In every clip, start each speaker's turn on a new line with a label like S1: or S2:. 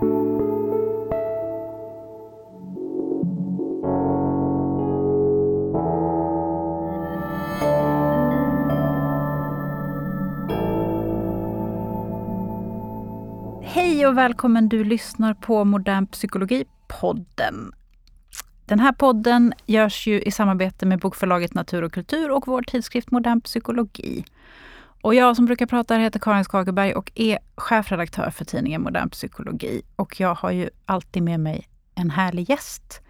S1: Hej och välkommen! Du lyssnar på Modern Psykologi-podden. Den här podden görs ju i samarbete med bokförlaget Natur och kultur och vår tidskrift Modern Psykologi. Och jag som brukar prata heter Karin Skagerberg och är chefredaktör för tidningen Modern Psykologi. Och jag har ju alltid med mig en härlig gäst.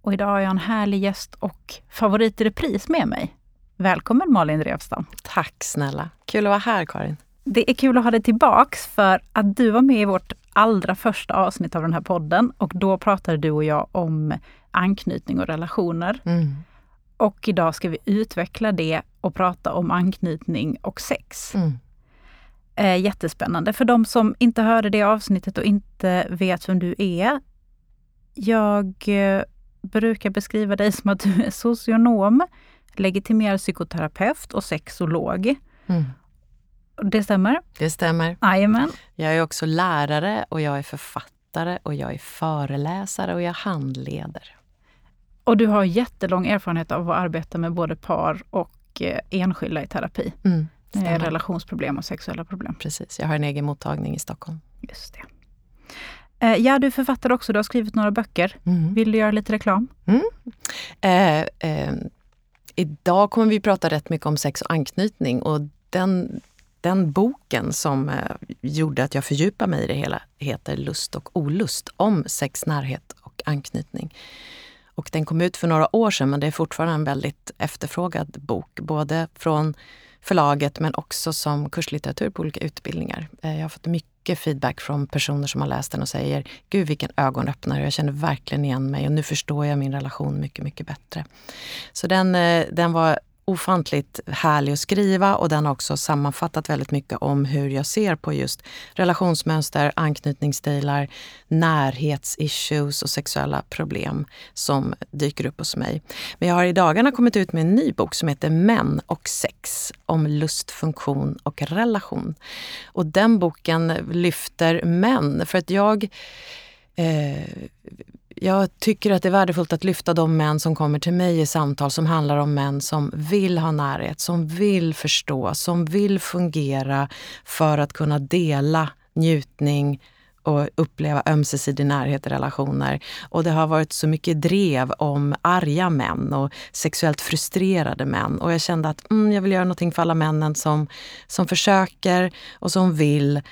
S1: Och idag har jag en härlig gäst och favorit i repris med mig. Välkommen Malin Drevstam.
S2: Tack snälla. Kul att vara här Karin.
S1: Det är kul att ha dig tillbaks för att du var med i vårt allra första avsnitt av den här podden och då pratade du och jag om anknytning och relationer. Mm. Och idag ska vi utveckla det och prata om anknytning och sex. Mm. Eh, jättespännande. För de som inte hörde det avsnittet och inte vet vem du är. Jag eh, brukar beskriva dig som att du är socionom, legitimerad psykoterapeut och sexolog. Mm. Det stämmer?
S2: Det stämmer.
S1: Jajamän.
S2: Jag är också lärare och jag är författare och jag är föreläsare och jag handleder.
S1: Och du har jättelång erfarenhet av att arbeta med både par och eh, enskilda i terapi. Mm, med relationsproblem och sexuella problem.
S2: Precis, jag har en egen mottagning i Stockholm.
S1: Just det. Eh, ja, du är författare också. Du har skrivit några böcker. Mm. Vill du göra lite reklam? Mm.
S2: Eh, eh, idag kommer vi prata rätt mycket om sex och anknytning och den den boken som eh, gjorde att jag fördjupade mig i det hela heter Lust och olust om sex, närhet och anknytning. Och den kom ut för några år sedan men det är fortfarande en väldigt efterfrågad bok. Både från förlaget men också som kurslitteratur på olika utbildningar. Eh, jag har fått mycket feedback från personer som har läst den och säger Gud vilken ögonöppnare, jag känner verkligen igen mig och nu förstår jag min relation mycket, mycket bättre. Så den, eh, den var ofantligt härlig att skriva och den har också sammanfattat väldigt mycket om hur jag ser på just relationsmönster, anknytningsstilar, närhetsissues och sexuella problem som dyker upp hos mig. Men jag har i dagarna kommit ut med en ny bok som heter Män och sex om lust, funktion och relation. Och den boken lyfter män för att jag eh, jag tycker att det är värdefullt att lyfta de män som kommer till mig i samtal som handlar om män som vill ha närhet, som vill förstå, som vill fungera för att kunna dela njutning och uppleva ömsesidig närhet i relationer. Och det har varit så mycket drev om arga män och sexuellt frustrerade män. Och jag kände att mm, jag vill göra någonting för alla männen som, som försöker och som vill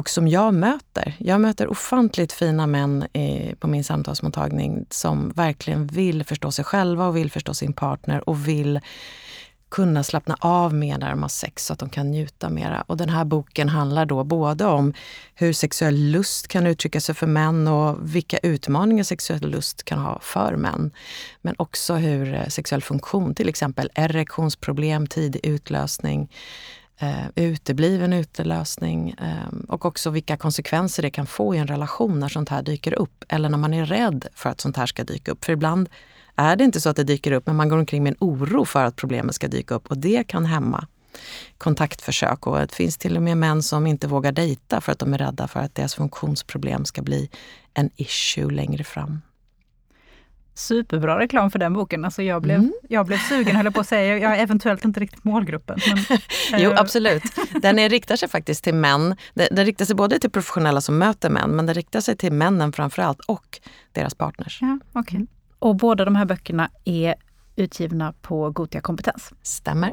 S2: och som jag möter. Jag möter ofantligt fina män eh, på min samtalsmottagning som verkligen vill förstå sig själva och vill förstå sin partner och vill kunna slappna av mer när de har sex så att de kan njuta mera. Och den här boken handlar då både om hur sexuell lust kan uttrycka sig för män och vilka utmaningar sexuell lust kan ha för män. Men också hur eh, sexuell funktion, till exempel erektionsproblem, tidig utlösning, eh, utebliven utelösning eh, och också vilka konsekvenser det kan få i en relation när sånt här dyker upp. Eller när man är rädd för att sånt här ska dyka upp. För ibland är det inte så att det dyker upp, men man går omkring med en oro för att problemet ska dyka upp och det kan hämma kontaktförsök. Och det finns till och med män som inte vågar dejta för att de är rädda för att deras funktionsproblem ska bli en issue längre fram.
S1: Superbra reklam för den boken. Alltså jag, blev, mm. jag blev sugen, höll på att säga. Jag är eventuellt inte riktigt målgruppen. Men,
S2: jo, eh, absolut. Den är, riktar sig faktiskt till män. Den, den, riktar sig både till professionella som möter män, men den riktar sig till männen framför allt och deras partners.
S1: Ja, okay. Mm. Och båda de här böckerna är utgivna på Gotia Kompetens.
S2: Stämmer.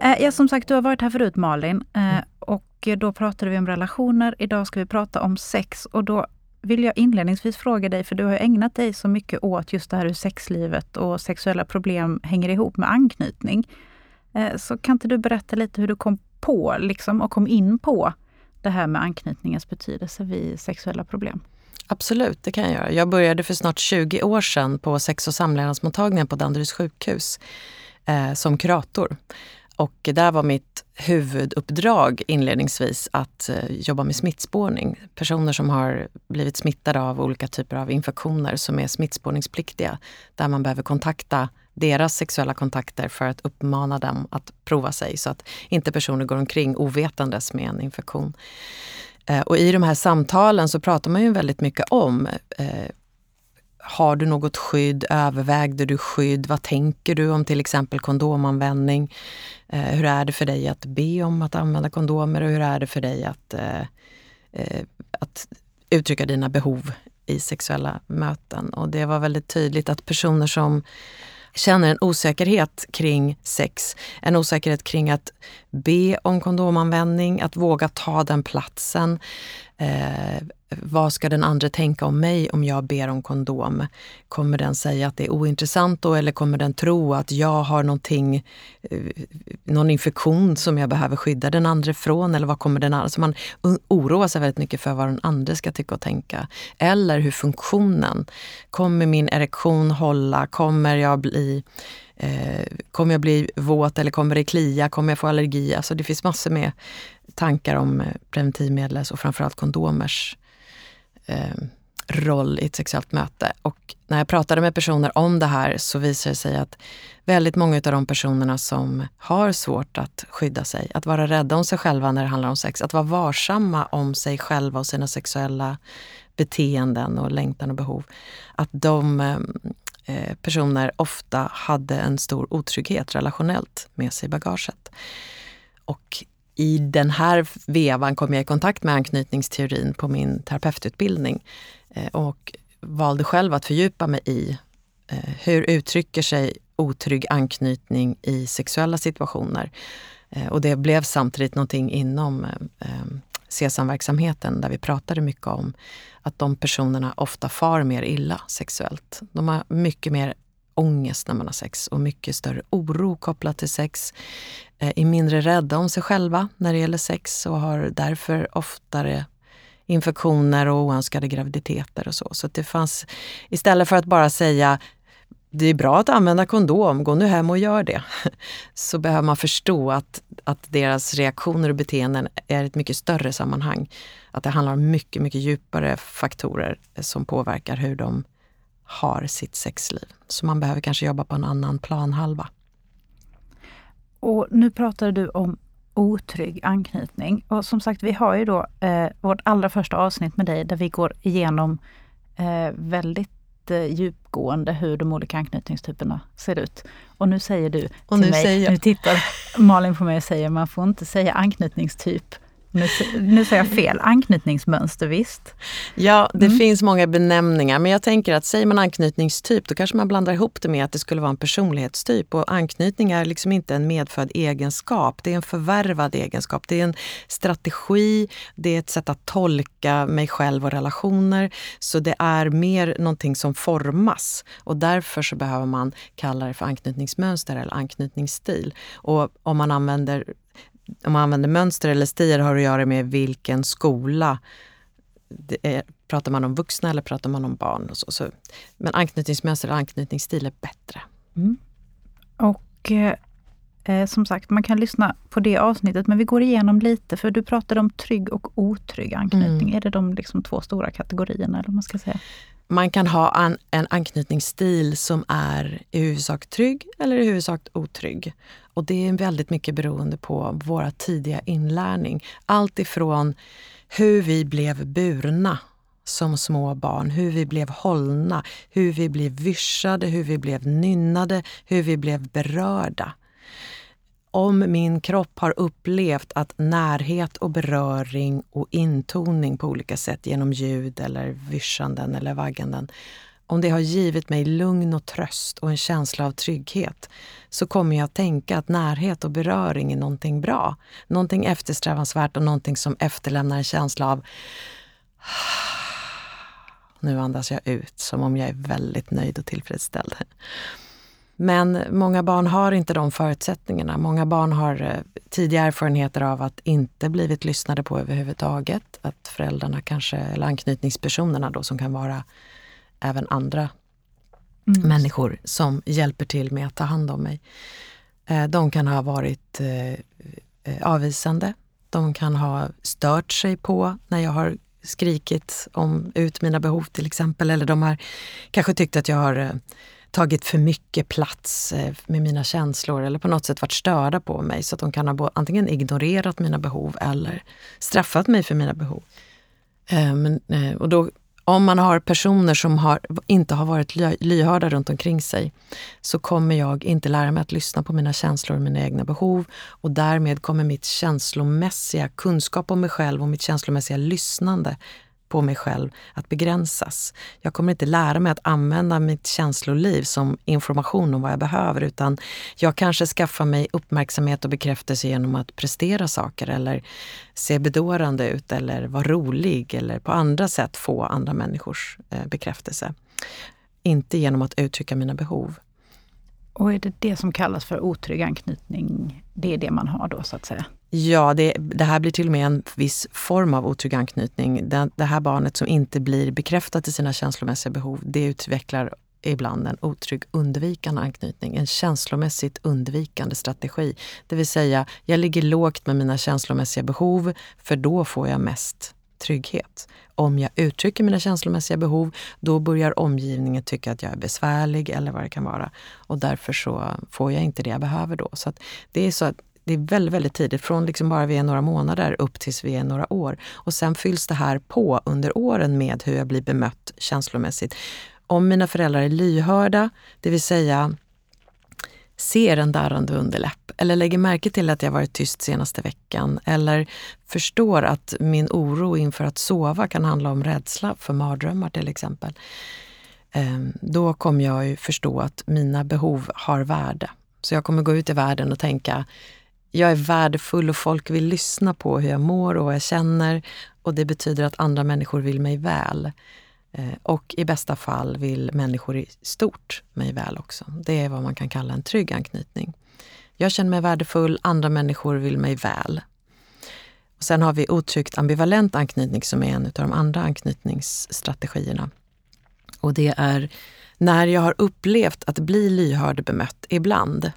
S1: Eh, ja, som sagt, du har varit här förut Malin. Eh. Och då pratade vi om relationer. Idag ska vi prata om sex. Och då vill jag inledningsvis fråga dig, för du har ägnat dig så mycket åt just det här hur sexlivet och sexuella problem hänger ihop med anknytning. Eh, så kan inte du berätta lite hur du kom på liksom, och kom in på det här med anknytningens betydelse vid sexuella problem?
S2: Absolut, det kan jag göra. Jag började för snart 20 år sedan på sex och samlevnadsmottagningen på Danderyds sjukhus eh, som kurator. Och där var mitt huvuduppdrag inledningsvis att eh, jobba med smittspårning. Personer som har blivit smittade av olika typer av infektioner som är smittspårningspliktiga. Där man behöver kontakta deras sexuella kontakter för att uppmana dem att prova sig så att inte personer går omkring ovetandes med en infektion. Eh, och i de här samtalen så pratar man ju väldigt mycket om eh, har du något skydd? Övervägde du skydd? Vad tänker du om till exempel kondomanvändning? Eh, hur är det för dig att be om att använda kondomer och hur är det för dig att, eh, eh att uttrycka dina behov i sexuella möten? Och det var väldigt tydligt att personer som känner en osäkerhet kring sex, en osäkerhet kring att be om kondomanvändning, att våga ta den platsen, eh, vad ska den andra tänka om mig om jag ber om kondom? Kommer den säga att det är ointressant då eller kommer den tro att jag har någonting, eh, någon infektion som jag behöver skydda den andra från? Eller vad kommer den andra... Så alltså man oroar sig väldigt mycket för vad den andra ska tycka och tänka. Eller hur funktionen. Kommer min erektion hålla? Kommer jag bli eh, kommer jag bli våt eller kommer det klia? Kommer jag få allergi? Alltså det finns massor med tankar om eh, preventivmedels och framförallt kondomers eh, roll i ett sexuellt möte. Och när jag pratade med personer om det här så visade det sig att väldigt många av de personerna som har svårt att skydda sig, att vara rädda om sig själva när det handlar om sex, att vara varsamma om sig själva och sina sexuella beteenden och längtan och behov, att de eh, eh personer ofta hade en stor otrygghet relationellt med sig i bagaget. Och i den här vevan kom jag i kontakt med anknytningsteorin på min terapeututbildning eh, och valde själv att fördjupa mig i eh, hur uttrycker sig otrygg anknytning i sexuella situationer. Eh, och det blev samtidigt någonting inom SESAM-verksamheten där vi pratade mycket om att de personerna ofta far mer illa sexuellt. De har mycket mer ångest när man har sex och mycket större oro kopplat till sex. Eh, är mindre rädda om sig själva när det gäller sex och har därför oftare infektioner och oönskade graviditeter och så. Så det fanns, istället för att bara säga det är bra att använda kondom, gå nu hem och gör det. Så behöver man förstå att, att deras reaktioner och beteenden är ett mycket större sammanhang. Att det handlar om mycket, mycket djupare faktorer som påverkar hur de har sitt sexliv. Så man behöver kanske jobba på en annan planhalva.
S1: Och nu pratade du om otrygg anknytning. Och som sagt, vi har ju då eh, vårt allra första avsnitt med dig där vi går igenom eh, väldigt eh, djupgående hur de olika anknytningstyperna ser ut. Och nu säger du och till mig, nu tittar Malin på mig och säger man får inte säga anknytningstyp nu, nu säger jag fel, anknytningsmönster visst?
S2: Ja, det mm. finns många benämningar men jag tänker att säger man anknytningstyp då kanske man blandar ihop det med att det skulle vara en personlighetstyp och anknytning är liksom inte en medfödd egenskap, det är en förvärvad egenskap. Det är en strategi, det är ett sätt att tolka mig själv och relationer. Så det är mer någonting som formas och därför så behöver man kalla det för anknytningsmönster eller anknytningsstil. Och om man använder om man använder mönster eller stil har att göra med vilken skola. Är, pratar man om vuxna eller pratar man om barn? Och så, så. Men anknytningsmönster eller anknytningsstil är bättre. Mm.
S1: Och eh, eh, som sagt, man kan lyssna på det avsnittet, men vi går igenom lite, för du pratade om trygg och otrygg anknytning. Mm. Är det de liksom två stora kategorierna? Eller man ska säga?
S2: Man kan ha an, en anknytningsstil som är i huvudsak trygg eller i huvudsak otrygg. Och det är väldigt mycket beroende på våra tidiga inlärning. Allt ifrån hur vi blev burna som små barn, hur vi blev hållna, hur vi blev vyssjade, hur vi blev nynnade, hur vi blev berörda. Om min kropp har upplevt att närhet och beröring och intoning på olika sätt genom ljud eller vyssjanden eller vagganden om det har givit mig lugn och tröst och en känsla av trygghet så kommer jag att tänka att närhet och beröring är någonting bra. Någonting eftersträvansvärt och någonting som efterlämnar en känsla av ah, nu andas jag ut som om jag är väldigt nöjd och tillfredsställd. Men många barn har inte de förutsättningarna. Många barn har eh, tidiga erfarenheter av att inte blivit lyssnade på överhuvudtaget. Att föräldrarna kanske, eller anknytningspersonerna då som kan vara även andra mm. människor som hjälper till med att ta hand om mig. Eh, de kan ha varit eh, eh, avvisande. De kan ha stört sig på när jag har skrikit om ut mina behov till exempel. Eller de har kanske tyckt att jag har tagit för mycket plats med mina känslor eller på något sätt varit störda på mig så att de kan ha antingen ignorerat mina behov eller straffat mig för mina behov. Eh, men, och då, om man har personer som har, inte har varit lyhörda runt omkring sig så kommer jag inte lära mig att lyssna på mina känslor och mina egna behov. Och därmed kommer mitt känslomässiga kunskap om mig själv och mitt känslomässiga lyssnande på mig själv att begränsas. Jag kommer inte lära mig att använda mitt känsloliv som information om vad jag behöver utan jag kanske skaffar mig uppmärksamhet och bekräftelse genom att prestera saker eller se bedårande ut eller vara rolig eller på andra sätt få andra människors eh, bekräftelse. Inte genom att uttrycka mina behov.
S1: Och är det det som kallas för otrygg anknytning? Det är det man har då så att säga?
S2: Ja, det, det, här blir till och med en viss form av otrygg anknytning. Det, det, här barnet som inte blir bekräftat i sina känslomässiga behov, det utvecklar ibland en otrygg undvikande anknytning. En känslomässigt undvikande strategi. Det vill säga, jag ligger lågt med mina känslomässiga behov för då får jag mest trygghet. Om jag uttrycker mina känslomässiga behov, då börjar omgivningen tycka att jag är besvärlig eller vad det kan vara. Och därför så får jag inte det jag behöver då. Så det är så att det är väldigt, väldigt tidigt, från liksom bara vi är några månader upp tills vi är några år. Och sen fylls det här på under åren med hur jag blir bemött känslomässigt. Om mina föräldrar är lyhörda, det vill säga ser en darrande underläpp eller lägger märke till att jag varit tyst senaste veckan eller förstår att min oro inför att sova kan handla om rädsla för mardrömmar till exempel. Ehm, då kommer jag ju förstå att mina behov har värde. Så jag kommer gå ut i världen och tänka jag är värdefull och folk vill lyssna på hur jag mår och vad jag känner och det betyder att andra människor vill mig väl. Eh, och i bästa fall vill människor i stort mig väl också. Det är vad man kan kalla en trygg anknytning. Jag känner mig värdefull, andra människor vill mig väl. Och sen har vi otryggt ambivalent anknytning som är en av de andra anknytningsstrategierna. Och det är när jag har upplevt att bli lyhörd bemött ibland.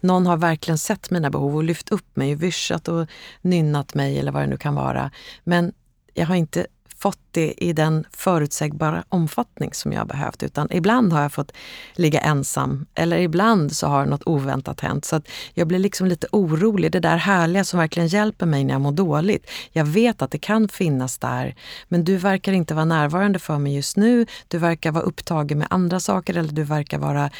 S2: Någon har verkligen sett mina behov och lyft upp mig, vyschat och nynnat mig eller vad det nu kan vara. Men jag har inte fått det i den förutsägbara omfattning som jag behövt. Utan ibland har jag fått ligga ensam eller ibland så har något oväntat hänt. Så att jag blir liksom lite orolig. Det där härliga som verkligen hjälper mig när jag mår dåligt. Jag vet att det kan finnas där, men du verkar inte vara närvarande för mig just nu. Du verkar vara upptagen med andra saker eller du verkar vara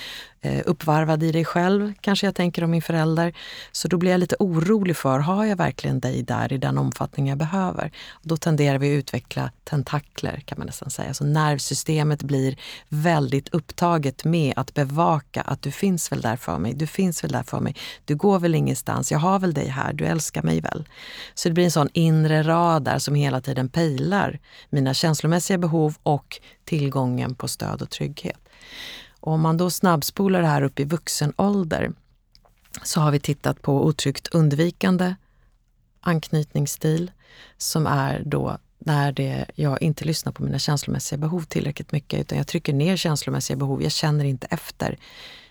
S2: Eh, uppvarvad i dig själv, kanske jag tänker om min förälder. Så då blir jag lite orolig för, har jag verkligen dig där i den omfattning jag behöver? Då tenderar vi att utveckla tentakler kan man nästan säga. Så nervsystemet blir väldigt upptaget med att bevaka att du finns väl där för mig, du finns väl där för mig, du går väl ingenstans, jag har väl dig här, du älskar mig väl? Så det blir en sån inre radar som hela tiden pejlar mina känslomässiga behov och tillgången på stöd och trygghet. Och om man då snabbspolar det här upp i vuxen ålder så har vi tittat på otryggt undvikande anknytningsstil som är då när det, jag inte lyssnar på mina känslomässiga behov tillräckligt mycket utan jag trycker ner känslomässiga behov. Jag känner inte efter.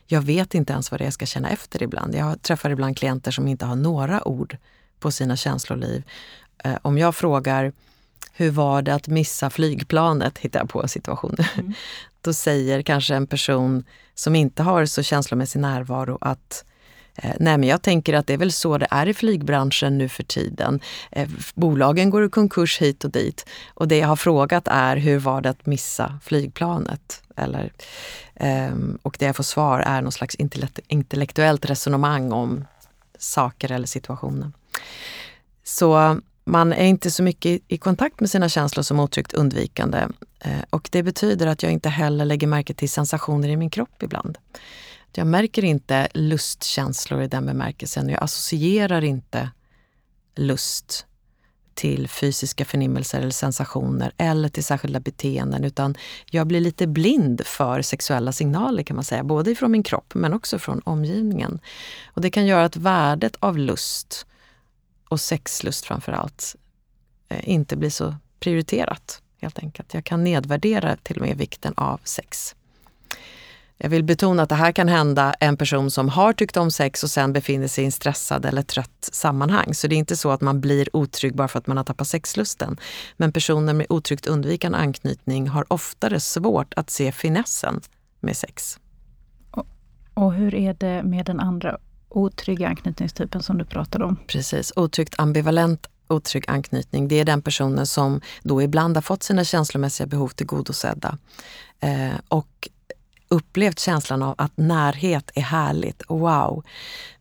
S2: Jag vet inte ens vad det är jag ska känna efter ibland. Jag träffar ibland klienter som inte har några ord på sina känsloliv. Eh, om jag frågar hur var det att missa flygplanet, hittar jag på situationer. Mm. Då säger kanske en person som inte har så känslomässig närvaro att eh, Nej, men jag tänker att det är väl så det är i flygbranschen nu för tiden. Eh, bolagen går i konkurs hit och dit. Och det jag har frågat är hur var det att missa flygplanet? Eller, ehm, och det jag får svar är någon slags intellektuellt resonemang om saker eller situationer. Så man är inte så mycket i kontakt med sina känslor som otryggt undvikande. Eh, och det betyder att jag inte heller lägger märke till sensationer i min kropp ibland. Jag märker inte lustkänslor i den bemärkelsen. Jag associerar inte lust till fysiska förnimmelser eller sensationer eller till särskilda beteenden utan jag blir lite blind för sexuella signaler kan man säga, både ifrån min kropp men också från omgivningen. Och det kan göra att värdet av lust och sexlust framför allt eh, inte blir så prioriterat. helt enkelt. Jag kan nedvärdera till och med vikten av sex. Jag vill betona att det här kan hända en person som har tyckt om sex och sen befinner sig i en stressad eller trött sammanhang. Så det är inte så att man blir otrygg bara för att man har tappat sexlusten. Men personer med otryggt undvikande anknytning har oftare svårt att se finessen med sex.
S1: Och hur är det med den andra otrygga anknytningstypen som du pratade om?
S2: Precis, otryggt ambivalent otrygg anknytning, det är den personen som då ibland har fått sina känslomässiga behov tillgodosedda eh, och upplevt känslan av att närhet är härligt, wow.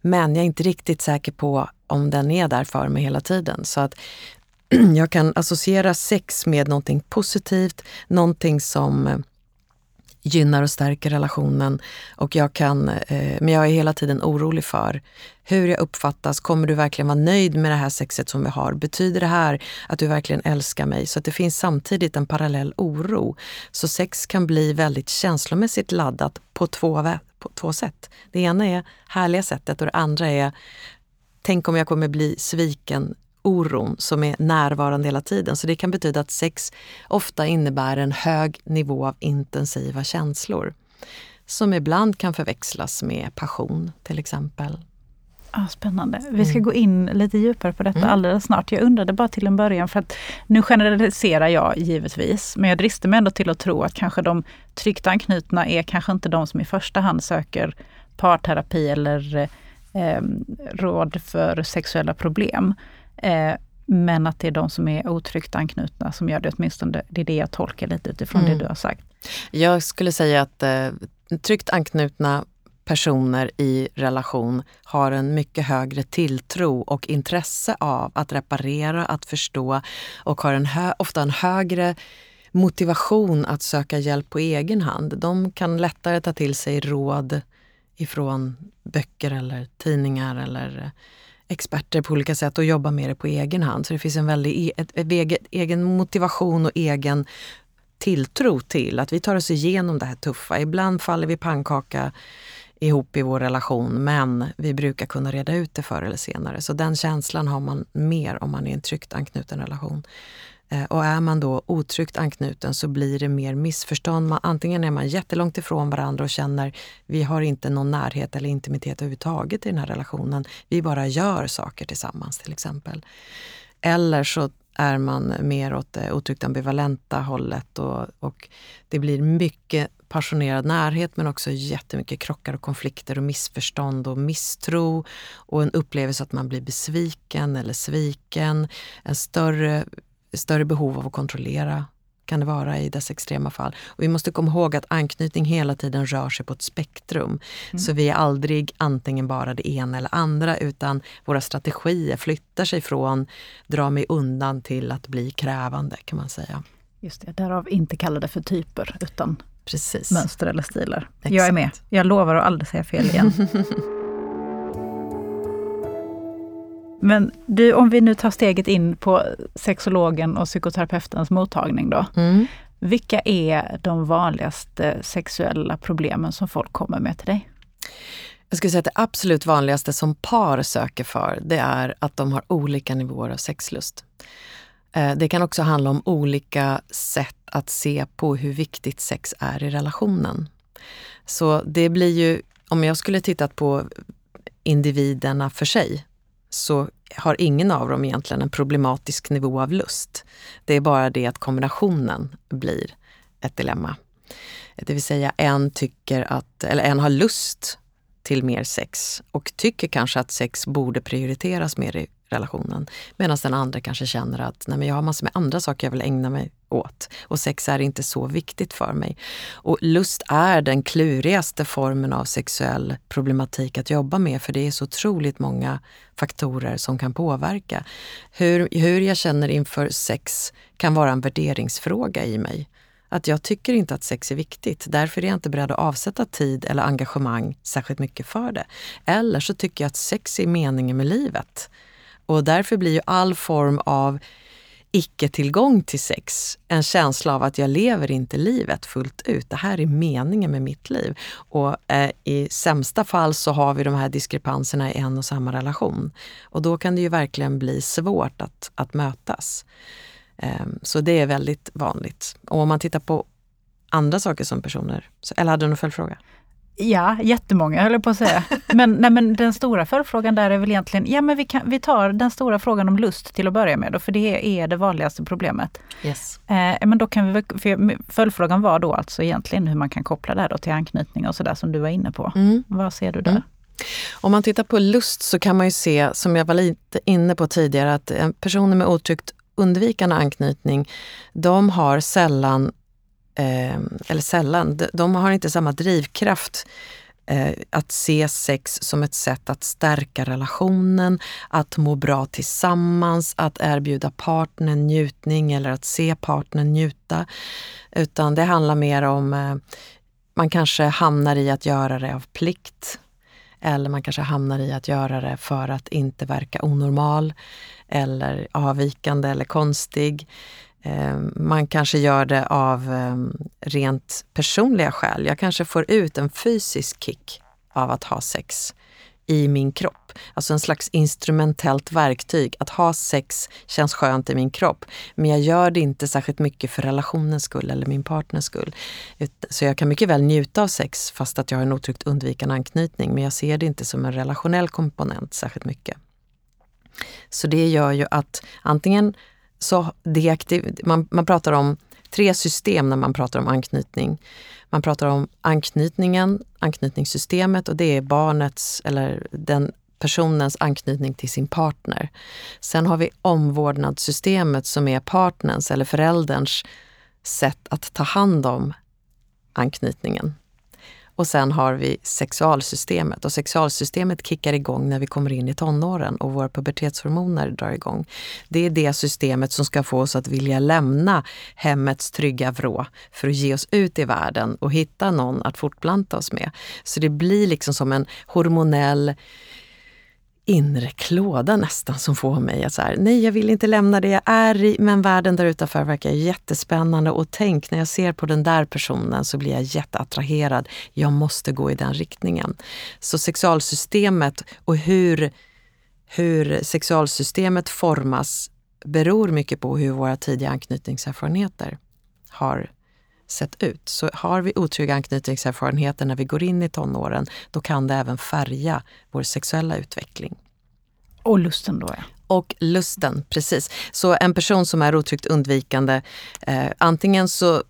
S2: Men jag är inte riktigt säker på om den är där för mig hela tiden. Så att jag kan associera sex med någonting positivt, någonting som eh, gynnar och stärker relationen. Och jag kan, eh, men jag är hela tiden orolig för hur jag uppfattas. Kommer du verkligen vara nöjd med det här sexet som vi har? Betyder det här att du verkligen älskar mig? Så att det finns samtidigt en parallell oro. Så sex kan bli väldigt känslomässigt laddat på två, på två sätt. Det ena är härliga sättet och det andra är Tänk om jag kommer bli sviken oron som är närvarande hela tiden. Så det kan betyda att sex ofta innebär en hög nivå av intensiva känslor som ibland kan förväxlas med passion till exempel.
S1: Ah, spännande. Vi ska mm. gå in lite djupare på detta mm. alldeles snart. Jag undrade bara till en början, för att nu generaliserar jag givetvis, men jag dristar mig ändå till att tro att kanske de tryggt anknutna är kanske inte de som i första hand söker parterapi eller eh, råd för sexuella problem. Eh, men att det är de som är otryggt anknutna som gör det åtminstone. Det är det jag tolkar lite utifrån mm. det du har sagt.
S2: Jag skulle säga att eh, tryggt anknutna personer i relation har en mycket högre tilltro och intresse av att reparera, att förstå och har en ofta en högre motivation att söka hjälp på egen hand. De kan lättare ta till sig råd ifrån böcker eller tidningar eller experter på olika sätt och jobba med det på egen hand. Så det finns en väldig e- ett, ett, ett, egen motivation och egen tilltro till att vi tar oss igenom det här tuffa. Ibland faller vi pannkaka ihop i vår relation men vi brukar kunna reda ut det förr eller senare. Så den känslan har man mer om man är i en tryggt anknuten relation. Eh, och är man då otryggt anknuten så blir det mer missförstånd. Man, antingen är man jättelångt ifrån varandra och känner vi har inte någon närhet eller intimitet överhuvudtaget i den här relationen. Vi bara gör saker tillsammans till exempel. Eller så är man mer åt det otryggt ambivalenta hållet och, och det blir mycket passionerad närhet men också jättemycket krockar och konflikter och missförstånd och misstro och en upplevelse att man blir besviken eller sviken. En större större behov av att kontrollera kan det vara i dess extrema fall. Och vi måste komma ihåg att anknytning hela tiden rör sig på ett spektrum. Mm. Så vi är aldrig antingen bara det ena eller andra utan våra strategier flyttar sig från dra mig undan till att bli krävande kan man säga.
S1: Just det, därav inte kalla det för typer utan
S2: Precis.
S1: mönster eller stilar. Exakt. Jag är med. Jag lovar att aldrig säga fel igen. Men du, om vi nu tar steget in på sexologen och psykoterapeutens mottagning då. Mm. Vilka är de vanligaste sexuella problemen som folk kommer med till dig?
S2: Jag skulle säga att det absolut vanligaste som par söker för, det är att de har olika nivåer av sexlust. Eh, det kan också handla om olika sätt att se på hur viktigt sex är i relationen. Så det blir ju, om jag skulle tittat på individerna för sig, så har ingen av dem egentligen en problematisk nivå av lust. Det är bara det att kombinationen blir ett dilemma. Det vill säga en tycker att, eller en har lust till mer sex och tycker kanske att sex borde prioriteras mer i relationen. Medan den andra kanske känner att Nej, men jag har massor med andra saker jag vill ägna mig åt och sex är inte så viktigt för mig. Och lust är den klurigaste formen av sexuell problematik att jobba med för det är så otroligt många faktorer som kan påverka. Hur, hur jag känner inför sex kan vara en värderingsfråga i mig. Att jag tycker inte att sex är viktigt. Därför är jag inte beredd att avsätta tid eller engagemang särskilt mycket för det. Eller så tycker jag att sex är meningen med livet. Och därför blir ju all form av icke-tillgång till sex en känsla av att jag lever inte livet fullt ut. Det här är meningen med mitt liv. Och eh, i sämsta fall så har vi de här diskrepanserna i en och samma relation. Och då kan det ju verkligen bli svårt att, att mötas. Eh, så det är väldigt vanligt. Och om man tittar på andra saker som personer, eller hade du någon följdfråga?
S1: Ja, jättemånga höll jag på att säga. Men, nej, men den stora följdfrågan där är väl egentligen, ja men vi, kan, vi tar den stora frågan om lust till att börja med då, för det är det vanligaste problemet.
S2: Yes.
S1: Eh, men då kan vi, för följdfrågan var då alltså egentligen hur man kan koppla det här till anknytning och sådär som du var inne på. Mm. Vad ser du där? Mm.
S2: Om man tittar på lust så kan man ju se, som jag var lite inne på tidigare, att personer med otryggt undvikande anknytning, de har sällan eh, eller sällan, de har inte samma drivkraft eh, att se sex som ett sätt att stärka relationen, att må bra tillsammans, att erbjuda partnern njutning eller att se partnern njuta. Utan det handlar mer om, eh, man kanske hamnar i att göra det av plikt. Eller man kanske hamnar i att göra det för att inte verka onormal eller avvikande eller konstig. Eh, man kanske gör det av eh, rent personliga skäl. Jag kanske får ut en fysisk kick av att ha sex i min kropp. Alltså en slags instrumentellt verktyg. Att ha sex känns skönt i min kropp. Men jag gör det inte särskilt mycket för relationens skull eller min partners skull. Så jag kan mycket väl njuta av sex fast att jag har en otryggt undvikande anknytning. Men jag ser det inte som en relationell komponent särskilt mycket. Så det gör ju att antingen så deaktiv, man, man pratar om tre system när man pratar om anknytning. Man pratar om anknytningen, anknytningssystemet och det är barnets eller den personens anknytning till sin partner. Sen har vi omvårdnadssystemet som är partners eller förälderns sätt att ta hand om anknytningen. Och sen har vi sexualsystemet och sexualsystemet kickar igång när vi kommer in i tonåren och våra pubertetshormoner drar igång. Det är det systemet som ska få oss att vilja lämna hemmets trygga vrå för att ge oss ut i världen och hitta någon att fortplanta oss med. Så det blir liksom som en hormonell inre klåda nästan som får mig att säga nej jag vill inte lämna det jag är i, men världen där utanför verkar jättespännande och tänk när jag ser på den där personen så blir jag jätteattraherad. Jag måste gå i den riktningen. Så sexualsystemet och hur, hur sexualsystemet formas beror mycket på hur våra tidiga anknytningserfarenheter har sett ut. Så har vi otrygga anknytningserfarenheter när vi går in i tonåren, då kan det även färga vår sexuella utveckling.
S1: Och lusten då ja.
S2: Och lusten, precis. Så en person som är otryggt undvikande, eh, antingen så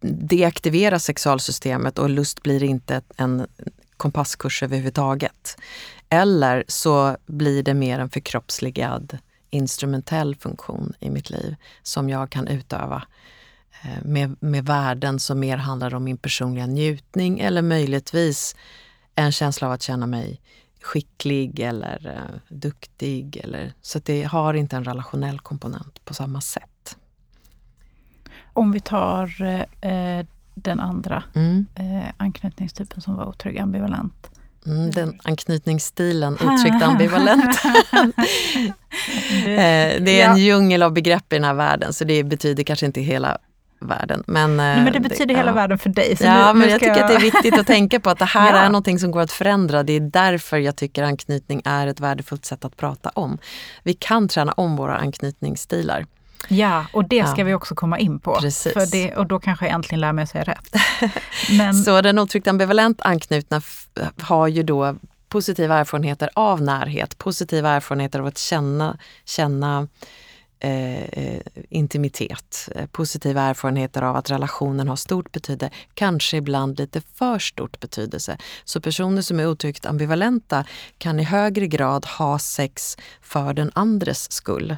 S2: deaktiveras sexualsystemet och lust blir inte en kompasskurs överhuvudtaget. Eller så blir det mer en förkroppsligad instrumentell funktion i mitt liv som jag kan utöva med, med värden som mer handlar om min personliga njutning eller möjligtvis en känsla av att känna mig skicklig eller uh, duktig. Eller, så det har inte en relationell komponent på samma sätt.
S1: Om vi tar uh, den andra mm. uh, anknytningstypen som var otrygg ambivalent.
S2: Mm, den anknytningsstilen, otryggt ambivalent. det är en djungel av begrepp i den här världen så det betyder kanske inte hela världen. Men,
S1: Nej, men det betyder det, hela ja. världen för dig.
S2: ja, nu, men jag tycker jag... att det är viktigt att tänka på att det här ja. är någonting som går att förändra. Det är därför jag tycker anknytning är ett värdefullt sätt att prata om. Vi kan träna om våra anknytningsstilar.
S1: Ja, och det ska ja. vi också komma in på.
S2: Precis.
S1: För det, och då kanske jag äntligen lär mig att säga rätt.
S2: Men... Så den otryggt ambivalent anknutna har ju då positiva erfarenheter av närhet, positiva erfarenheter av att känna, känna Eh, eh, intimitet, eh, positiva erfarenheter av att relationen har stort betydelse, kanske ibland lite för stort betydelse. Så personer som är otryggt ambivalenta kan i högre grad ha sex för den andres skull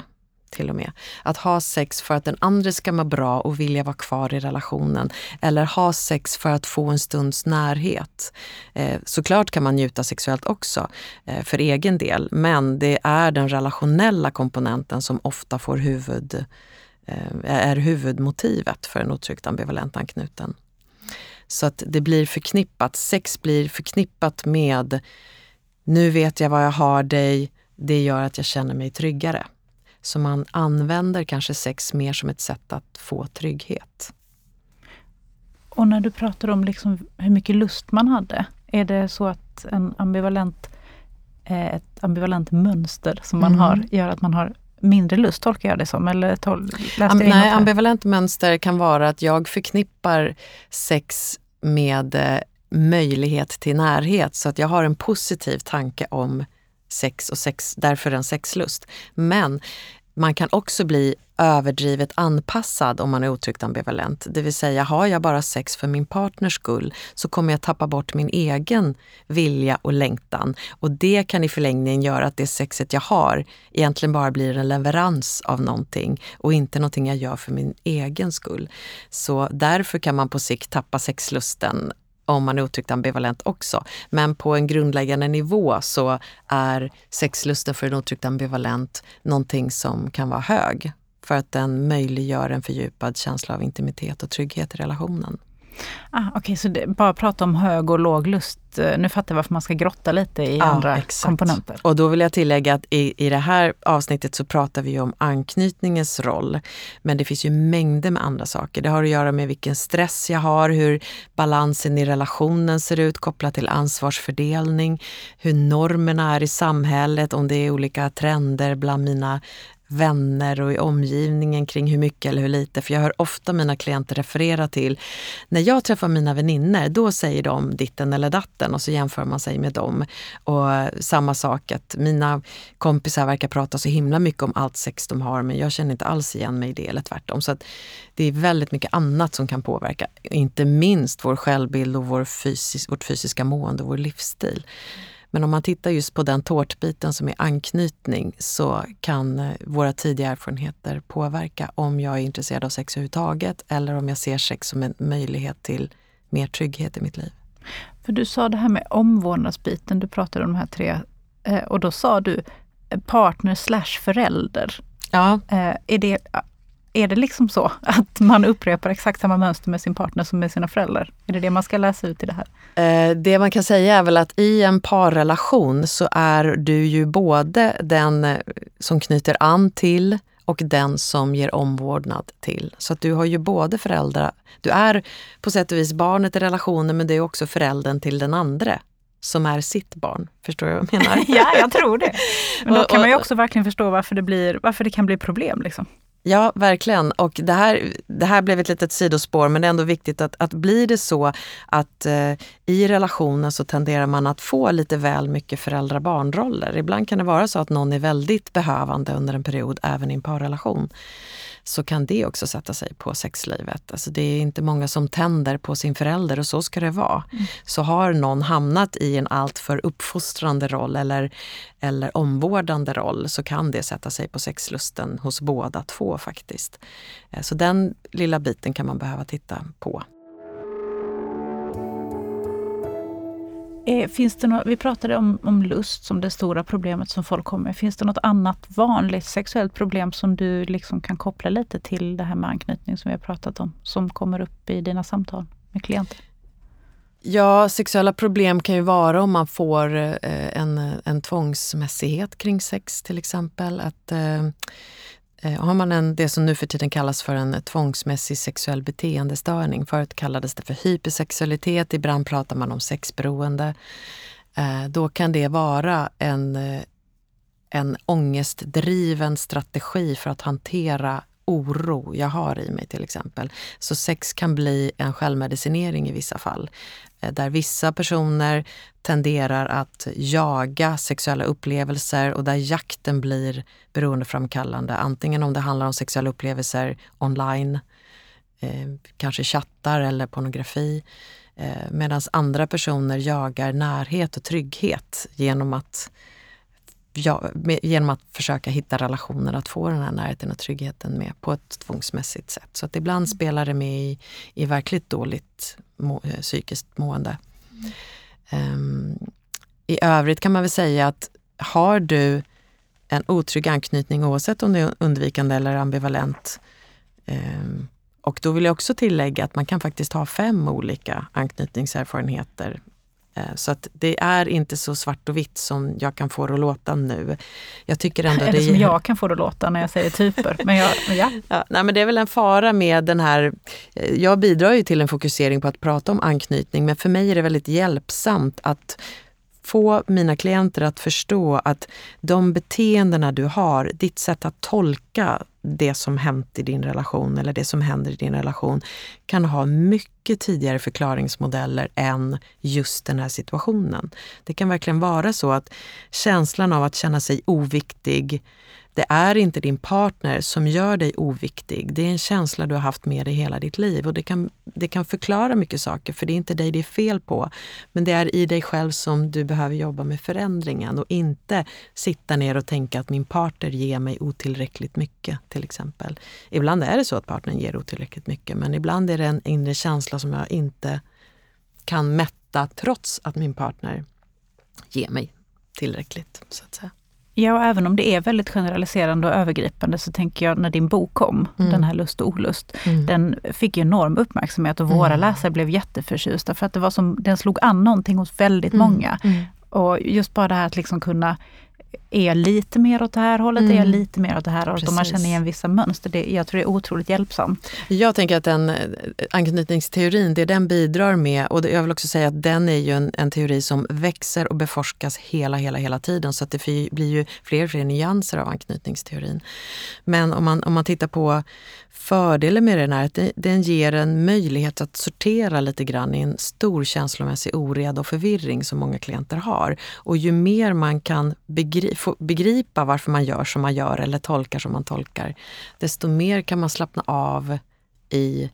S2: till och med. Att ha sex för att den andra ska må bra och vilja vara kvar i relationen. Eller ha sex för att få en stunds närhet. Eh, såklart kan man njuta sexuellt också eh, för egen del. Men det är den relationella komponenten som ofta får huvud, eh, är huvudmotivet för en otryggt ambivalent anknuten. Så att det blir förknippat, sex blir förknippat med nu vet jag vad jag har dig, det gör att jag känner mig tryggare. Så man använder kanske sex mer som ett sätt att få trygghet.
S1: Och när du pratar om liksom hur mycket lust man hade, är det så att en ambivalent, eh, ett ambivalent mönster som man mm. har gör att man har mindre lust, tolkar jag det som? Eller tol,
S2: Am nej, ambivalent mönster kan vara att jag förknippar sex med eh, möjlighet till närhet. Så att jag har en positiv tanke om sex och sex, därför en sexlust. Men man kan också bli överdrivet anpassad om man är otryggt ambivalent. Det vill säga, har jag bara sex för min partners skull så kommer jag tappa bort min egen vilja och längtan. Och det kan i förlängningen göra att det sexet jag har egentligen bara blir en leverans av någonting och inte någonting jag gör för min egen skull. Så därför kan man på sikt tappa sexlusten om man är otryggt ambivalent också. Men på en grundläggande nivå så är sexlusten för en otryggt ambivalent någonting som kan vara hög för att den möjliggör en fördjupad känsla av intimitet och trygghet i relationen.
S1: Ah, Okej, okay, så det, bara prata om hög och låg lust. Eh, nu fattar jag varför man ska grotta lite i ja, andra exakt. komponenter.
S2: Och då vill jag tillägga att i, i det här avsnittet så pratar vi om anknytningens roll. Men det finns ju mängder med andra saker. Det har att göra med vilken stress jag har, hur balansen i relationen ser ut kopplat till ansvarsfördelning, hur normerna är i samhället, om det är olika trender bland mina vänner och i omgivningen kring hur mycket eller hur lite. För jag hör ofta mina klienter referera till, när jag träffar mina vänner då säger de ditten eller datten och så jämför man sig med dem. Och samma sak att mina kompisar verkar prata så himla mycket om allt sex de har men jag känner inte alls igen mig i det eller tvärtom. Så att det är väldigt mycket annat som kan påverka, inte minst vår självbild och vår fysis, vårt fysiska mående och vår livsstil. Men om man tittar just på den tårtbiten som är anknytning så kan eh, våra tidiga erfarenheter påverka om jag är intresserad av sex överhuvudtaget eller om jag ser sex som en möjlighet till mer trygghet i mitt liv.
S1: För du sa det här med omvårdnadsbiten, du pratade om de här tre eh, och då sa du eh, partner slash förälder.
S2: Ja.
S1: Är det är det liksom så att man upprepar exakt samma mönster med sin partner som med sina föräldrar? Är det det man ska läsa ut i det här?
S2: Eh, det man kan säga är väl att i en parrelation så är du ju både den eh, som knyter an till och den som ger omvårdnad till. Så att du har ju både föräldrar, du är på sätt och vis barnet i relationen men det är också föräldern till den andra som är sitt barn. Förstår du vad jag menar?
S1: ja, jag tror det. Men då kan man ju också verkligen förstå varför det, blir, varför det kan bli problem. Liksom.
S2: Ja, verkligen. Och det här, det här blev ett litet sidospår men det är ändå viktigt att, att blir det så att eh, i relationen så tenderar man att få lite väl mycket föräldrar-barnroller. Ibland kan det vara så att någon är väldigt behövande under en period även i en parrelation så kan det också sätta sig på sexlivet. Alltså det är inte många som tänder på sin förälder och så ska det vara. Mm. Så har någon hamnat i en alltför uppfostrande roll eller, eller omvårdande roll så kan det sätta sig på sexlusten hos båda två faktiskt. Eh, så den lilla biten kan man behöva titta på.
S1: Eh, finns det något, vi pratade om, om lust som det stora problemet som folk kommer med. Finns det något annat vanligt sexuellt problem som du liksom kan koppla lite till det här med anknytning som vi har pratat om, som kommer upp i dina samtal med klienter?
S2: Ja, sexuella problem kan ju vara om man får eh, en, en tvångsmässighet kring sex till exempel. Att eh, Eh, Eh, har man en, det som nu för tiden kallas för en tvångsmässig sexuell beteendestörning. Förut kallades det för hypersexualitet, ibland pratar man om sexberoende. Eh, då kan det vara en, eh, en ångestdriven strategi för att hantera oro jag har i mig till exempel. Så sex kan bli en självmedicinering i vissa fall. Eh, där vissa personer tenderar att jaga sexuella upplevelser och där jakten blir beroendeframkallande. Antingen om det handlar om sexuella upplevelser online, eh, kanske chattar eller pornografi. Eh, Medan andra personer jagar närhet och trygghet genom att ja, genom att försöka hitta relationer att få den här närheten och tryggheten med på ett tvångsmässigt sätt. Så att ibland spelar det med i, i verkligt dåligt må, eh, psykiskt mående. Mm. Um, I övrigt kan man väl säga att har du en otrygg anknytning oavsett om det är undvikande eller ambivalent um, och då vill jag också tillägga att man kan faktiskt ha fem olika anknytningserfarenheter så att det är inte så svart och vitt som jag kan få det att låta nu.
S1: Jag tycker ändå Eller det som jag kan få det att låta när jag säger typer. Men jag, ja.
S2: Ja, nej, men det är väl en fara med den här... Eh, jag bidrar ju till en fokusering på att prata om anknytning men för mig är det väldigt hjälpsamt att få mina klienter att förstå att de beteendena du har, ditt sätt att tolka det som hänt i din relation eller det som händer i din relation kan ha mycket tidigare förklaringsmodeller än just den här situationen. Det kan verkligen vara så att känslan av att känna sig oviktig, det är inte din partner som gör dig oviktig. Det är en känsla du har haft med dig hela ditt liv och det kan, det kan förklara mycket saker för det är inte dig det är fel på. Men det är i dig själv som du behöver jobba med förändringen och inte sitta ner och tänka att min partner ger mig otillräckligt mycket till exempel. Ibland är det så att partnern ger otillräckligt mycket men ibland är det en inre känsla som jag inte kan mätta trots att min partner ger mig tillräckligt. så att säga.
S1: Ja, och även om det är väldigt generaliserande och övergripande så tänker jag när din bok kom, mm. den här Lust och olust, mm. den fick ju enorm uppmärksamhet och våra mm. läsare blev jätteförtjusta för att det var som, den slog an någonting hos väldigt mm. många. Mm. Och just bara det här att liksom kunna är jag lite mer åt det här hållet? Mm. Är jag lite mer åt det här hållet? Om man känner igen vissa mönster. Det, jag tror det är otroligt hjälpsamt.
S2: Jag tänker att den anknytningsteorin, det den bidrar med, och jag vill också säga att den är ju en, en teori som växer och beforskas hela, hela, hela tiden. Så att det blir ju fler och fler nyanser av anknytningsteorin. Men om man, om man tittar på Fördelen med den är att den ger en möjlighet att sortera lite grann i en stor känslomässig oreda och förvirring som många klienter har. Och ju mer man kan begri begripa varför man gör som man gör eller tolkar som man tolkar, desto mer kan man slappna av i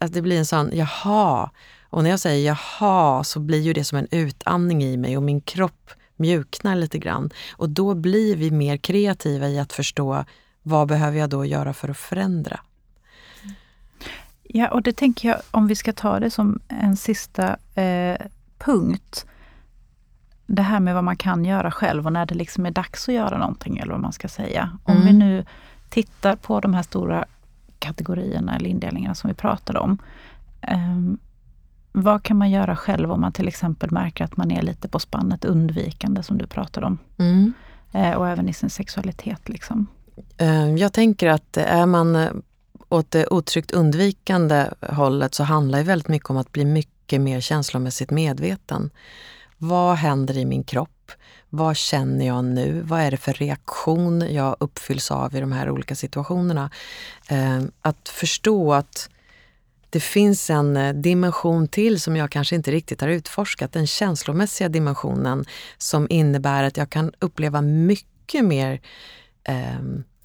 S2: att det blir en sån jaha. Och när jag säger jaha så blir ju det som en utandning i mig och min kropp mjuknar lite grann. Och då blir vi mer kreativa i att förstå vad behöver jag då göra för att förändra?
S1: Ja, och det tänker jag, om vi ska ta det som en sista eh, punkt. Det här med vad man kan göra själv och när det liksom är dags att göra någonting, eller vad man ska säga. Om mm. vi nu tittar på de här stora kategorierna eller indelningarna som vi pratade om. Eh, vad kan man göra själv om man till exempel märker att man är lite på spannet undvikande som du pratade om? Mm. Eh, och även i sin sexualitet. Liksom.
S2: Eh, jag tänker att är man eh, åt det otryggt undvikande hållet så handlar det väldigt mycket om att bli mycket mer känslomässigt medveten. Vad händer i min kropp? Vad känner jag nu? Vad är det för reaktion jag uppfylls av i de här olika situationerna? Eh, att förstå att det finns en eh, dimension till som jag kanske inte riktigt har utforskat, den känslomässiga dimensionen som innebär att jag kan uppleva mycket mer eh,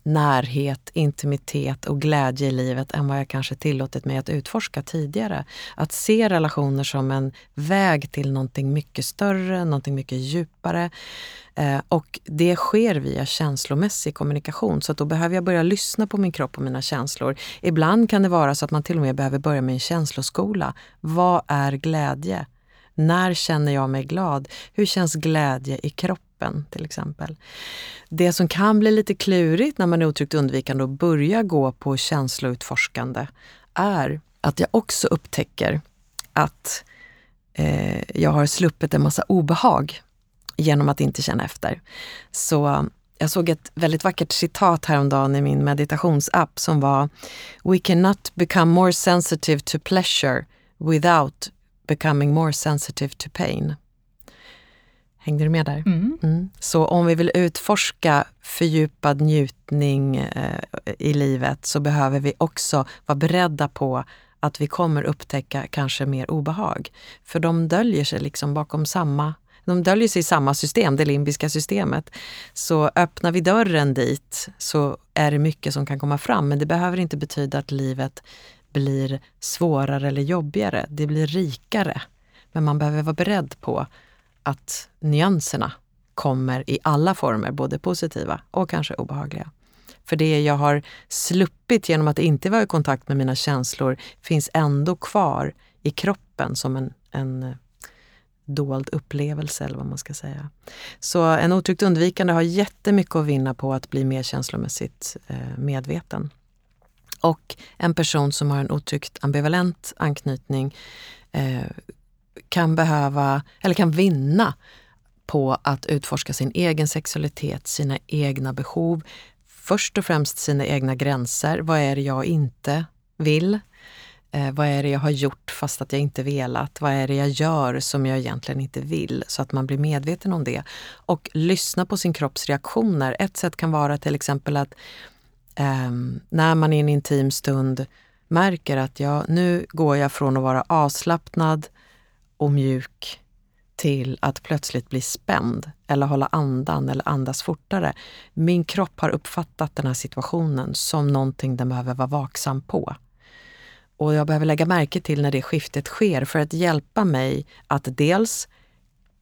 S2: närhet, intimitet och glädje i livet än vad jag kanske tillåtit mig att utforska tidigare. Att se relationer som en väg till någonting mycket större, någonting mycket djupare. Eh, och det sker via känslomässig kommunikation. Så då behöver jag börja lyssna på min kropp och mina känslor. Ibland kan det vara så att man till och med behöver börja med en känsloskola. Vad är glädje? När känner jag mig glad? Hur känns glädje i kroppen? Kroppen till exempel. Det som kan bli lite klurigt när man är otryggt undvikande och börjar gå på känsloutforskande är att jag också upptäcker att eh, jag har sluppit en massa obehag genom att inte känna efter. Så jag såg ett väldigt vackert citat häromdagen i min meditationsapp som var We cannot become more sensitive to pleasure without becoming more sensitive to pain. Hängde du med där? Mm. Mm. Så om vi vill utforska fördjupad njutning eh, i livet så behöver vi också vara beredda på att vi kommer upptäcka kanske mer obehag. För de döljer sig liksom bakom samma de döljer sig i samma system, det limbiska systemet. Så öppnar vi dörren dit så är det mycket som kan komma fram. Men det behöver inte betyda att livet blir svårare eller jobbigare. Det blir rikare. Men man behöver vara beredd på att nyanserna kommer i alla former, både positiva och kanske obehagliga. För det jag har sluppit genom att inte vara i kontakt med mina känslor finns ändå kvar i kroppen som en, en eh, dold upplevelse eller vad man ska säga. Så en otryggt undvikande har jättemycket att vinna på att bli mer känslomässigt eh, medveten. Och en person som har en otryggt ambivalent anknytning eh, kan behöva, eller kan vinna på att utforska sin egen sexualitet, sina egna behov. Först och främst sina egna gränser. Vad är det jag inte vill? Eh, vad är det jag har gjort fast att jag inte velat? Vad är det jag gör som jag egentligen inte vill? Så att man blir medveten om det. Och lyssna på sin kropps reaktioner. Ett sätt kan vara till exempel att eh, när man i en intim stund märker att jag, nu går jag från att vara avslappnad och mjuk till att plötsligt bli spänd eller hålla andan eller andas fortare. Min kropp har uppfattat den här situationen som någonting den behöver vara vaksam på. Och jag behöver lägga märke till när det skiftet sker för att hjälpa mig att dels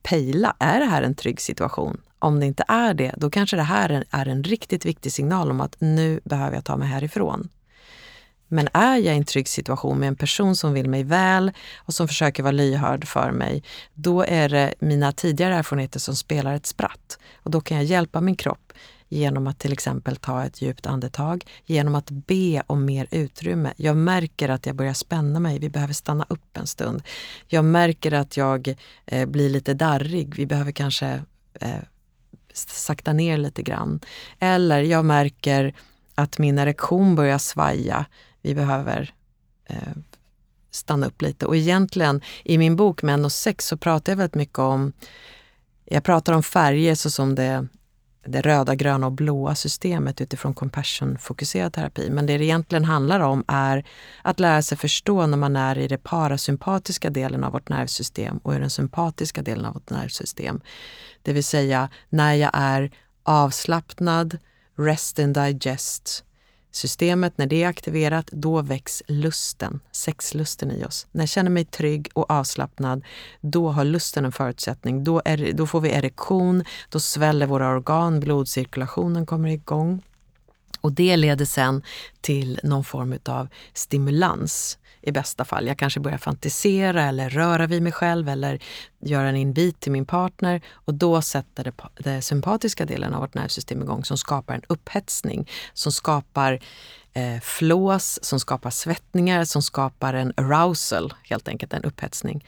S2: pejla, är det här en trygg situation? Om det inte är det, då kanske det här är en riktigt viktig signal om att nu behöver jag ta mig härifrån. Men är jag i en trygg situation med en person som vill mig väl och som försöker vara lyhörd för mig, då är det mina tidigare erfarenheter som spelar ett spratt. Och då kan jag hjälpa min kropp genom att till exempel ta ett djupt andetag, genom att be om mer utrymme. Jag märker att jag börjar spänna mig, vi behöver stanna upp en stund. Jag märker att jag eh, blir lite darrig, vi behöver kanske eh, sakta ner lite grann. Eller jag märker att min erektion börjar svaja vi behöver eh, stanna upp lite. Och egentligen i min bok Män och sex så pratar jag väldigt mycket om, jag pratar om färger såsom det, det röda, gröna och blåa systemet utifrån compassion-fokuserad terapi. Men det det egentligen handlar om är att lära sig förstå när man är i den parasympatiska delen av vårt nervsystem och i den sympatiska delen av vårt nervsystem. Det vill säga när jag är avslappnad, rest and digest, systemet, när det är aktiverat, då väcks lusten, sexlusten i oss. När jag känner mig trygg och avslappnad, då har lusten en förutsättning. Då, är, då får vi erektion, då sväller våra organ, blodcirkulationen kommer igång. Och det leder sen till någon form av stimulans i bästa fall. Jag kanske börjar fantisera eller röra vid mig själv eller göra en invit till min partner och då sätter det, det sympatiska delen av vårt nervsystem igång som skapar en upphetsning, som skapar eh, flås, som skapar svettningar, som skapar en arousal, helt enkelt en upphetsning.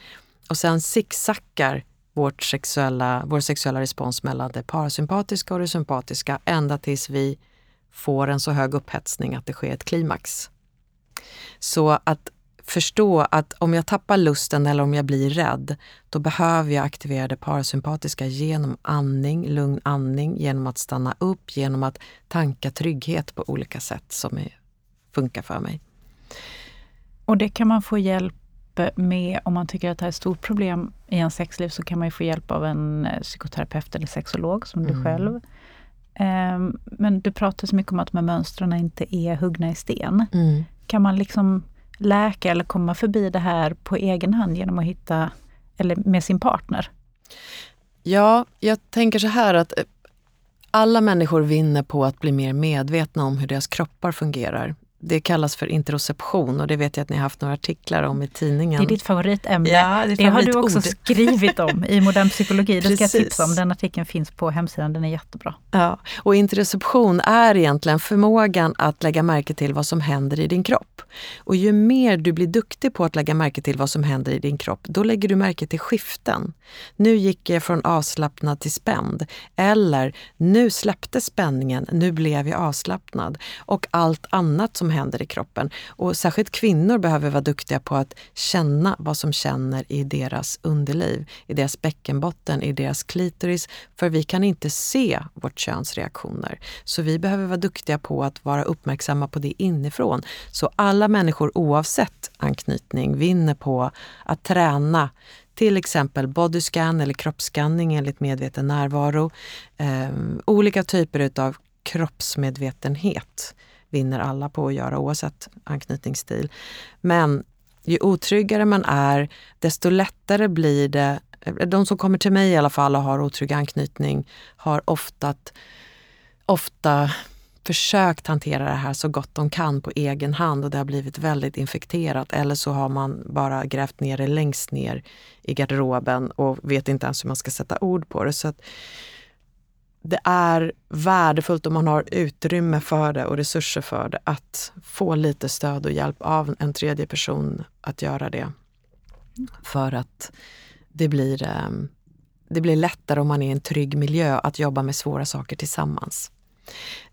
S2: Och sen zigzaggar vårt sexuella, vår sexuella respons mellan det parasympatiska och det sympatiska ända tills vi får en så hög upphetsning att det sker ett klimax. Så att förstå att om jag tappar lusten eller om jag blir rädd, då behöver jag aktivera det parasympatiska genom andning, lugn andning, genom att stanna upp, genom att tanka trygghet på olika sätt som är, funkar för mig.
S1: Och det kan man få hjälp med om man tycker att det är ett stort problem i ens sexliv så kan man få hjälp av en eh, psykoterapeut eller sexolog som du mm. själv. Um, men du pratar så mycket om att de här mönstren inte är huggna i sten. Mm. Kan man liksom läka eller komma förbi det här på egen hand genom att hitta, eller med sin partner?
S2: Ja, jag tänker så här att eh, alla människor vinner på att bli mer medvetna om hur deras kroppar fungerar det kallas för interoception och det vet jag att ni har haft några artiklar om i tidningen.
S1: Det är ditt favoritämne. Ja, det, det har du också skrivit om i Modern psykologi. Det ska jag tipsa om. Den artikeln finns på hemsidan, den är jättebra.
S2: Ja, och interoception är egentligen förmågan att lägga märke till vad som händer i din kropp. Och ju mer du blir duktig på att lägga märke till vad som händer i din kropp, då lägger du märke till skiften. Nu gick jag från avslappnad till spänd. Eller nu släppte spänningen, nu blev jag avslappnad. Och allt annat som händer i kroppen. Och särskilt kvinnor behöver vara duktiga på att känna vad som känner i deras underliv, i deras bäckenbotten, i deras klitoris. För vi kan inte se vårt köns reaktioner. Så vi behöver vara duktiga på att vara uppmärksamma på det inifrån. Så alla människor oavsett anknytning vinner på att träna till exempel bodyscan eller kroppsskanning enligt medveten närvaro. Eh, olika typer av kroppsmedvetenhet vinner alla på att göra oavsett anknytningsstil. Men ju otryggare man är, desto lättare blir det eh, de som kommer till mig i alla fall och har otrygg anknytning har ofta, ofta försökt hantera det här så gott de kan på egen hand och det har blivit väldigt infekterat. Eller så har man bara grävt ner det längst ner i garderoben och vet inte ens hur man ska sätta ord på det. Så att det är värdefullt om man har utrymme för det och resurser för det att få lite stöd och hjälp av en tredje person att göra det. För att det blir, eh, det blir lättare om man är i en trygg miljö att jobba med svåra saker tillsammans.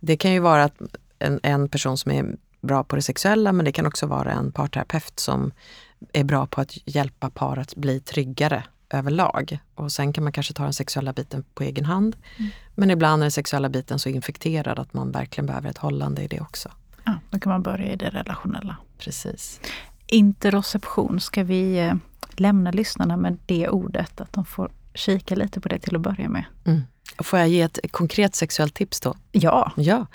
S2: Det kan ju vara att en, en person som är bra på det sexuella men det kan också vara en parterapeut som är bra på att hjälpa par att bli tryggare överlag. Och sen kan man kanske ta den sexuella biten på egen hand. Mm. Men ibland är den sexuella biten så infekterad att man verkligen behöver ett hållande i det också.
S1: Ja, då kan man börja i det relationella.
S2: Precis.
S1: Interoception, ska vi eh, lämna lyssnarna med det ordet? Att de får kika lite på det till att börja med.
S2: Mm. Får jag ge ett konkret sexuellt tips då?
S1: Ja.
S2: ja.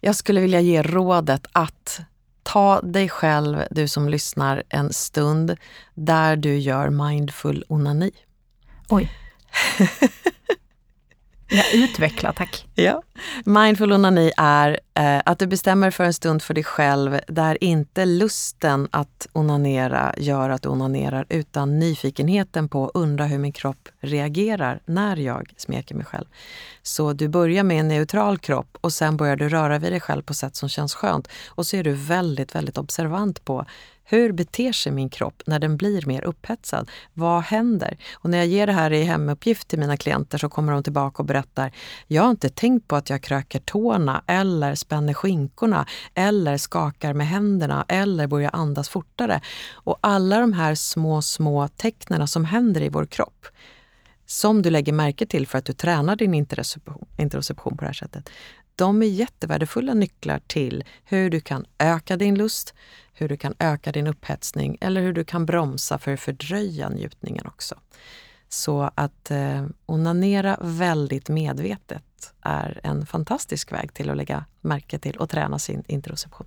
S2: Jag skulle vilja ge rådet att ta dig själv, du som lyssnar, en stund där du gör mindful onani.
S1: Oj. Ja, utveckla tack.
S2: Ja. Mindful onani är eh, att du bestämmer för en stund för dig själv där inte lusten att onanera gör att du onanerar utan nyfikenheten på att undra hur min kropp reagerar när jag smeker mig själv. Så du börjar med en neutral kropp och sen börjar du röra vid dig själv på sätt som känns skönt. Och så är du väldigt, väldigt observant på hur beter sig min kropp när den blir mer upphetsad? Vad händer? Och när jag ger det här i hemuppgift till mina klienter så kommer de tillbaka och berättar, jag har inte tänkt på att jag kröker tårna eller spänner skinkorna eller skakar med händerna eller börjar andas fortare. Och alla de här små, små tecknen som händer i vår kropp som du lägger märke till för att du tränar din interoception, på det här sättet. De är jättevärdefulla nycklar till hur du kan öka din lust, hur du kan öka din upphetsning eller hur du kan bromsa för att fördröja njutningen också. Så att eh, onanera väldigt medvetet är en fantastisk väg till att lägga märke till och träna sin interoception.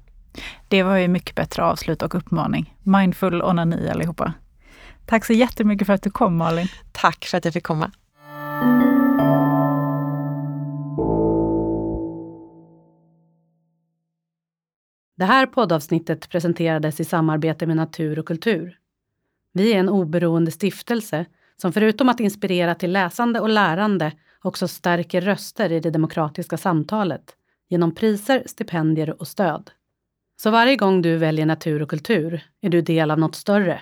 S1: Det var ju mycket bättre avslut och uppmaning. Mindful onani allihopa. Tack så jättemycket för att du kom Malin.
S2: Tack för att jag fick komma.
S3: Det här poddavsnittet presenterades i samarbete med Natur och kultur. Vi är en oberoende stiftelse som förutom att inspirera till läsande och lärande också stärker röster i det demokratiska samtalet genom priser, stipendier och stöd. Så varje gång du väljer natur och kultur är du del av något större